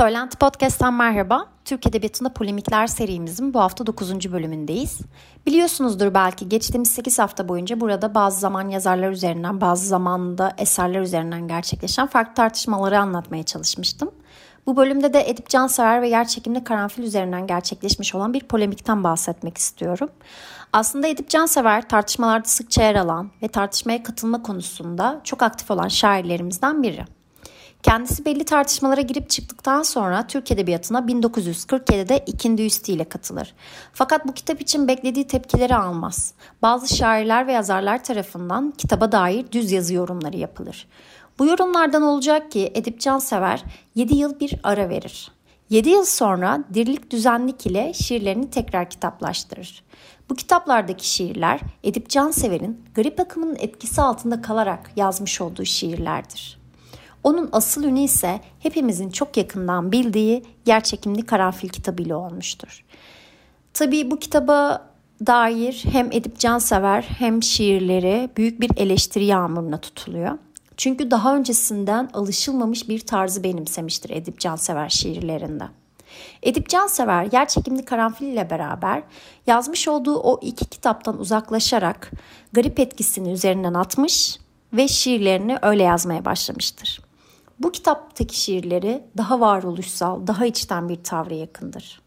Söylenti Podcast'tan merhaba. Türk Edebiyatı'nda Polemikler serimizin bu hafta 9. bölümündeyiz. Biliyorsunuzdur belki geçtiğimiz 8 hafta boyunca burada bazı zaman yazarlar üzerinden, bazı zamanda eserler üzerinden gerçekleşen farklı tartışmaları anlatmaya çalışmıştım. Bu bölümde de Edip Cansever ve yerçekimli karanfil üzerinden gerçekleşmiş olan bir polemikten bahsetmek istiyorum. Aslında Edip Cansever tartışmalarda sıkça yer alan ve tartışmaya katılma konusunda çok aktif olan şairlerimizden biri. Kendisi belli tartışmalara girip çıktıktan sonra Türk Edebiyatı'na 1947'de ikindi üstü ile katılır. Fakat bu kitap için beklediği tepkileri almaz. Bazı şairler ve yazarlar tarafından kitaba dair düz yazı yorumları yapılır. Bu yorumlardan olacak ki Edip Cansever 7 yıl bir ara verir. 7 yıl sonra dirlik düzenlik ile şiirlerini tekrar kitaplaştırır. Bu kitaplardaki şiirler Edip Cansever'in garip akımının etkisi altında kalarak yazmış olduğu şiirlerdir. Onun asıl ünü ise hepimizin çok yakından bildiği Gerçekimli Karanfil kitabıyla olmuştur. Tabii bu kitaba dair hem Edip Cansever hem şiirleri büyük bir eleştiri yağmuruna tutuluyor. Çünkü daha öncesinden alışılmamış bir tarzı benimsemiştir Edip Cansever şiirlerinde. Edip Cansever Yerçekimli Karanfil ile beraber yazmış olduğu o iki kitaptan uzaklaşarak garip etkisini üzerinden atmış ve şiirlerini öyle yazmaya başlamıştır. Bu kitaptaki şiirleri daha varoluşsal, daha içten bir tavra yakındır.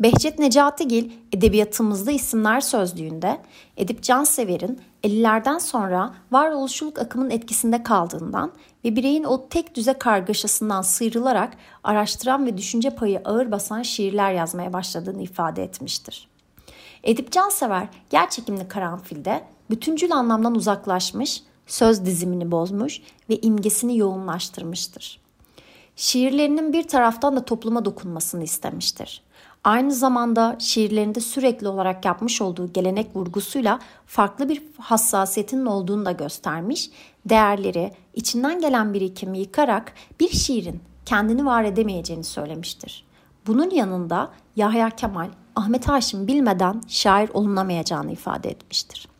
Behçet Necatigil edebiyatımızda isimler sözlüğünde Edip Cansever'in 50'lerden sonra varoluşçuluk akımın etkisinde kaldığından ve bireyin o tek düze kargaşasından sıyrılarak araştıran ve düşünce payı ağır basan şiirler yazmaya başladığını ifade etmiştir. Edip Cansever gerçekimli karanfilde bütüncül anlamdan uzaklaşmış, söz dizimini bozmuş ve imgesini yoğunlaştırmıştır. Şiirlerinin bir taraftan da topluma dokunmasını istemiştir. Aynı zamanda şiirlerinde sürekli olarak yapmış olduğu gelenek vurgusuyla farklı bir hassasiyetinin olduğunu da göstermiş, değerleri, içinden gelen birikimi yıkarak bir şiirin kendini var edemeyeceğini söylemiştir. Bunun yanında Yahya Kemal, Ahmet Haşim bilmeden şair olunamayacağını ifade etmiştir.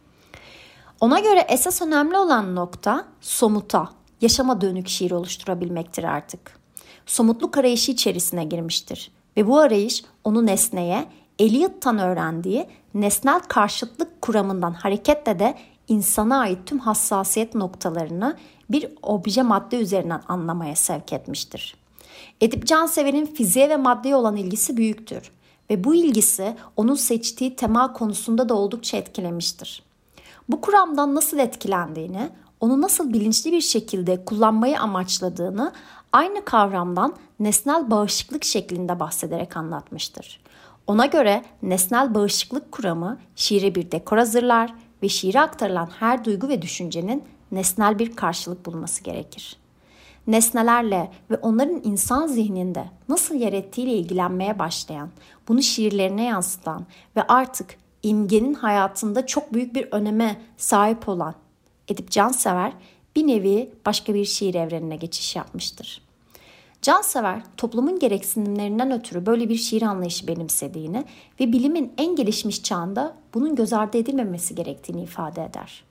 Ona göre esas önemli olan nokta somuta, yaşama dönük şiir oluşturabilmektir artık. Somutluk arayışı içerisine girmiştir ve bu arayış onu nesneye, Eliot'tan öğrendiği nesnel karşıtlık kuramından hareketle de insana ait tüm hassasiyet noktalarını bir obje madde üzerinden anlamaya sevk etmiştir. Edip Cansever'in fiziğe ve maddeye olan ilgisi büyüktür ve bu ilgisi onun seçtiği tema konusunda da oldukça etkilemiştir. Bu kuramdan nasıl etkilendiğini, onu nasıl bilinçli bir şekilde kullanmayı amaçladığını aynı kavramdan nesnel bağışıklık şeklinde bahsederek anlatmıştır. Ona göre nesnel bağışıklık kuramı şiire bir dekor hazırlar ve şiire aktarılan her duygu ve düşüncenin nesnel bir karşılık bulması gerekir. Nesnelerle ve onların insan zihninde nasıl yer ettiğiyle ilgilenmeye başlayan, bunu şiirlerine yansıtan ve artık imgenin hayatında çok büyük bir öneme sahip olan Edip Cansever bir nevi başka bir şiir evrenine geçiş yapmıştır. Cansever toplumun gereksinimlerinden ötürü böyle bir şiir anlayışı benimsediğini ve bilimin en gelişmiş çağında bunun göz ardı edilmemesi gerektiğini ifade eder.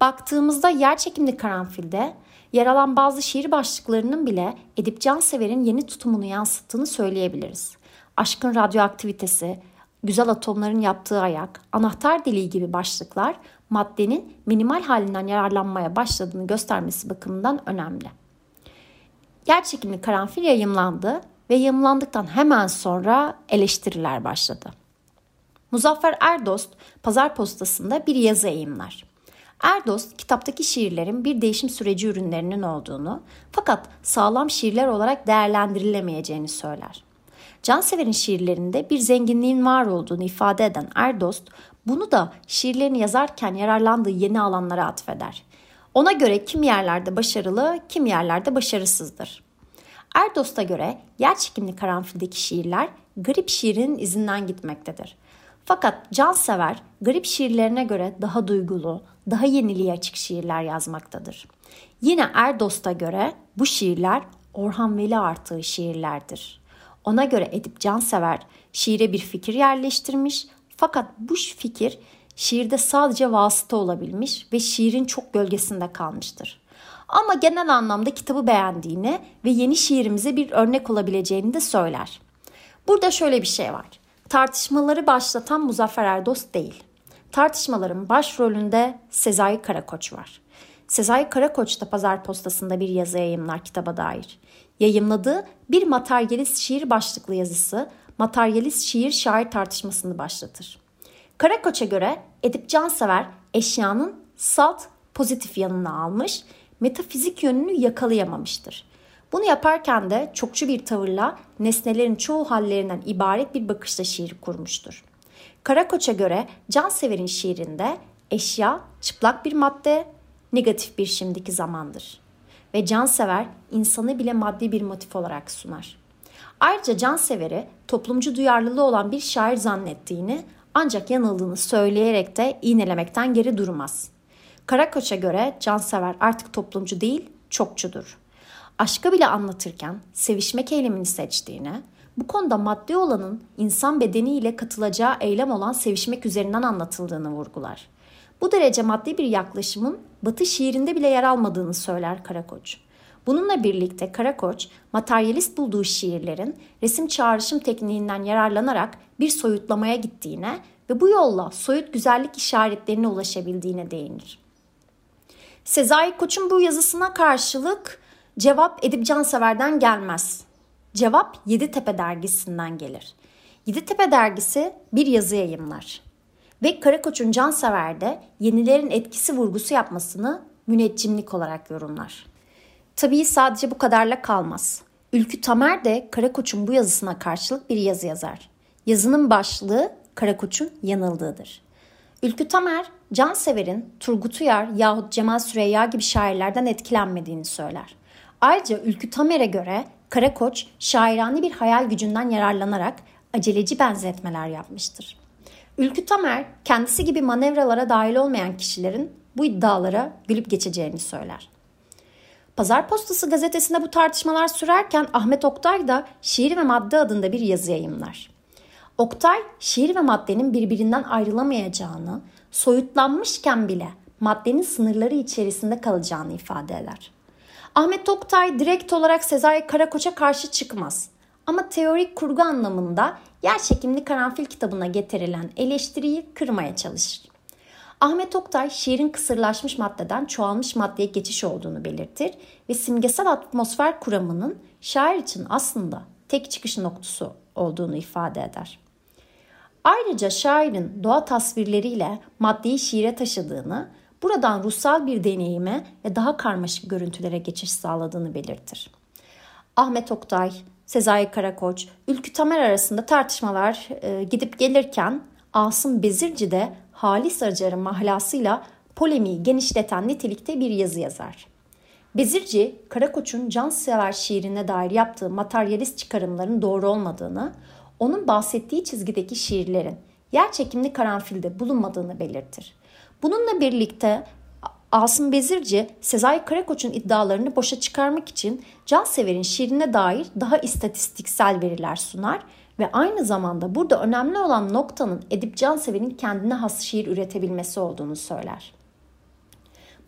Baktığımızda yer çekimli karanfilde yer alan bazı şiir başlıklarının bile Edip Cansever'in yeni tutumunu yansıttığını söyleyebiliriz. Aşkın radyoaktivitesi, güzel atomların yaptığı ayak, anahtar deliği gibi başlıklar maddenin minimal halinden yararlanmaya başladığını göstermesi bakımından önemli. Yerçekimli karanfil yayımlandı ve yayımlandıktan hemen sonra eleştiriler başladı. Muzaffer Erdost pazar postasında bir yazı yayımlar. Erdost kitaptaki şiirlerin bir değişim süreci ürünlerinin olduğunu fakat sağlam şiirler olarak değerlendirilemeyeceğini söyler. Cansever'in şiirlerinde bir zenginliğin var olduğunu ifade eden Erdost bunu da şiirlerini yazarken yararlandığı yeni alanlara atfeder. Ona göre kim yerlerde başarılı, kim yerlerde başarısızdır. Erdost'a göre yer çekimli karanfildeki şiirler garip şiirin izinden gitmektedir. Fakat Cansever garip şiirlerine göre daha duygulu, daha yeniliğe açık şiirler yazmaktadır. Yine Erdost'a göre bu şiirler Orhan Veli artığı şiirlerdir. Ona göre Edip Cansever şiire bir fikir yerleştirmiş fakat bu fikir şiirde sadece vasıta olabilmiş ve şiirin çok gölgesinde kalmıştır. Ama genel anlamda kitabı beğendiğini ve yeni şiirimize bir örnek olabileceğini de söyler. Burada şöyle bir şey var. Tartışmaları başlatan Muzaffer Erdos değil. Tartışmaların başrolünde Sezai Karakoç var. Sezai Karakoç da Pazar Postası'nda bir yazı yayımlar kitaba dair. Yayımladığı bir materyalist şiir başlıklı yazısı materyalist şiir şair tartışmasını başlatır. Karakoç'a göre Edip Cansever eşyanın salt pozitif yanını almış, metafizik yönünü yakalayamamıştır. Bunu yaparken de çokçu bir tavırla nesnelerin çoğu hallerinden ibaret bir bakışla şiir kurmuştur. Karakoç'a göre Cansever'in şiirinde eşya çıplak bir madde, negatif bir şimdiki zamandır. Ve Cansever insanı bile maddi bir motif olarak sunar. Ayrıca Cansever'i toplumcu duyarlılığı olan bir şair zannettiğini ancak yanıldığını söyleyerek de iğnelemekten geri durmaz. Karakoç'a göre Cansever artık toplumcu değil, çokçudur. Aşkı bile anlatırken sevişmek eylemini seçtiğini, bu konuda maddi olanın insan bedeniyle katılacağı eylem olan sevişmek üzerinden anlatıldığını vurgular. Bu derece maddi bir yaklaşımın Batı şiirinde bile yer almadığını söyler Karakoç. Bununla birlikte Karakoç, materyalist bulduğu şiirlerin resim çağrışım tekniğinden yararlanarak bir soyutlamaya gittiğine ve bu yolla soyut güzellik işaretlerine ulaşabildiğine değinir. Sezai Koç'un bu yazısına karşılık cevap Edip Cansever'den gelmez. Cevap Yeditepe dergisinden gelir. Yeditepe dergisi bir yazı yayımlar. Ve Karakoç'un Cansever'de yenilerin etkisi vurgusu yapmasını müneccimlik olarak yorumlar. Tabii sadece bu kadarla kalmaz. Ülkü Tamer de Karakoç'un bu yazısına karşılık bir yazı yazar. Yazının başlığı Karakoç'un yanıldığıdır. Ülkü Tamer, Cansever'in Turgut Uyar yahut Cemal Süreyya gibi şairlerden etkilenmediğini söyler. Ayrıca Ülkü Tamer'e göre Karakoç şairani bir hayal gücünden yararlanarak aceleci benzetmeler yapmıştır. Ülkü Tamer kendisi gibi manevralara dahil olmayan kişilerin bu iddialara gülüp geçeceğini söyler. Pazar Postası gazetesinde bu tartışmalar sürerken Ahmet Oktay da Şiir ve Madde adında bir yazı yayımlar. Oktay, şiir ve maddenin birbirinden ayrılamayacağını, soyutlanmışken bile maddenin sınırları içerisinde kalacağını ifade eder. Ahmet Oktay direkt olarak Sezai Karakoç'a karşı çıkmaz. Ama teorik kurgu anlamında Yer Çekimli Karanfil kitabına getirilen eleştiriyi kırmaya çalışır. Ahmet Oktay şiirin kısırlaşmış maddeden çoğalmış maddeye geçiş olduğunu belirtir ve simgesel atmosfer kuramının şair için aslında tek çıkış noktası olduğunu ifade eder. Ayrıca şairin doğa tasvirleriyle maddeyi şiire taşıdığını, buradan ruhsal bir deneyime ve daha karmaşık görüntülere geçiş sağladığını belirtir. Ahmet Oktay, Sezai Karakoç, Ülkü Tamer arasında tartışmalar e, gidip gelirken Asım Bezirci de Halis Acar'ın mahlasıyla polemiği genişleten nitelikte bir yazı yazar. Bezirci, Karakoç'un cansever şiirine dair yaptığı materyalist çıkarımların doğru olmadığını, onun bahsettiği çizgideki şiirlerin yer çekimli karanfilde bulunmadığını belirtir. Bununla birlikte Asım Bezirci, Sezai Karakoç'un iddialarını boşa çıkarmak için Cansever'in şiirine dair daha istatistiksel veriler sunar ve aynı zamanda burada önemli olan noktanın Edip Cansever'in kendine has şiir üretebilmesi olduğunu söyler.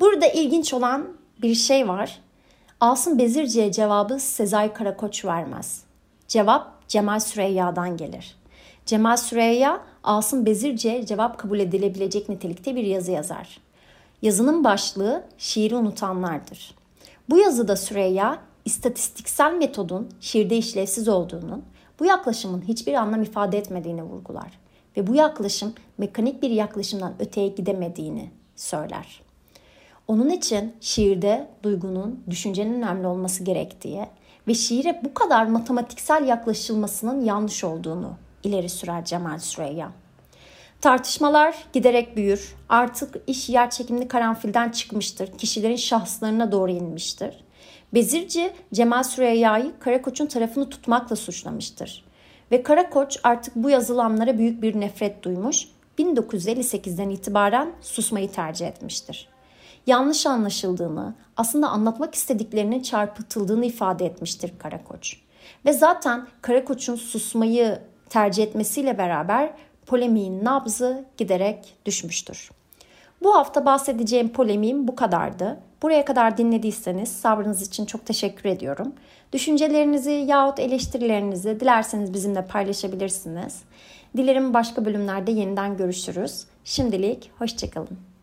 Burada ilginç olan bir şey var. Asım Bezirci'ye cevabı Sezai Karakoç vermez. Cevap Cemal Süreyya'dan gelir. Cemal Süreyya, Asım Bezirci'ye cevap kabul edilebilecek nitelikte bir yazı yazar. Yazının başlığı şiiri unutanlardır. Bu yazıda Süreyya, istatistiksel metodun şiirde işlevsiz olduğunu, bu yaklaşımın hiçbir anlam ifade etmediğini vurgular ve bu yaklaşım mekanik bir yaklaşımdan öteye gidemediğini söyler. Onun için şiirde duygunun, düşüncenin önemli olması gerektiği ve şiire bu kadar matematiksel yaklaşılmasının yanlış olduğunu ileri sürer Cemal Süreyya. Tartışmalar giderek büyür. Artık iş yer çekimli karanfilden çıkmıştır. Kişilerin şahslarına doğru inmiştir. Bezirci Cemal Süreyya'yı Karakoç'un tarafını tutmakla suçlamıştır. Ve Karakoç artık bu yazılanlara büyük bir nefret duymuş, 1958'den itibaren susmayı tercih etmiştir. Yanlış anlaşıldığını, aslında anlatmak istediklerinin çarpıtıldığını ifade etmiştir Karakoç. Ve zaten Karakoç'un susmayı tercih etmesiyle beraber polemiğin nabzı giderek düşmüştür. Bu hafta bahsedeceğim polemiğim bu kadardı. Buraya kadar dinlediyseniz sabrınız için çok teşekkür ediyorum. Düşüncelerinizi yahut eleştirilerinizi dilerseniz bizimle paylaşabilirsiniz. Dilerim başka bölümlerde yeniden görüşürüz. Şimdilik hoşçakalın.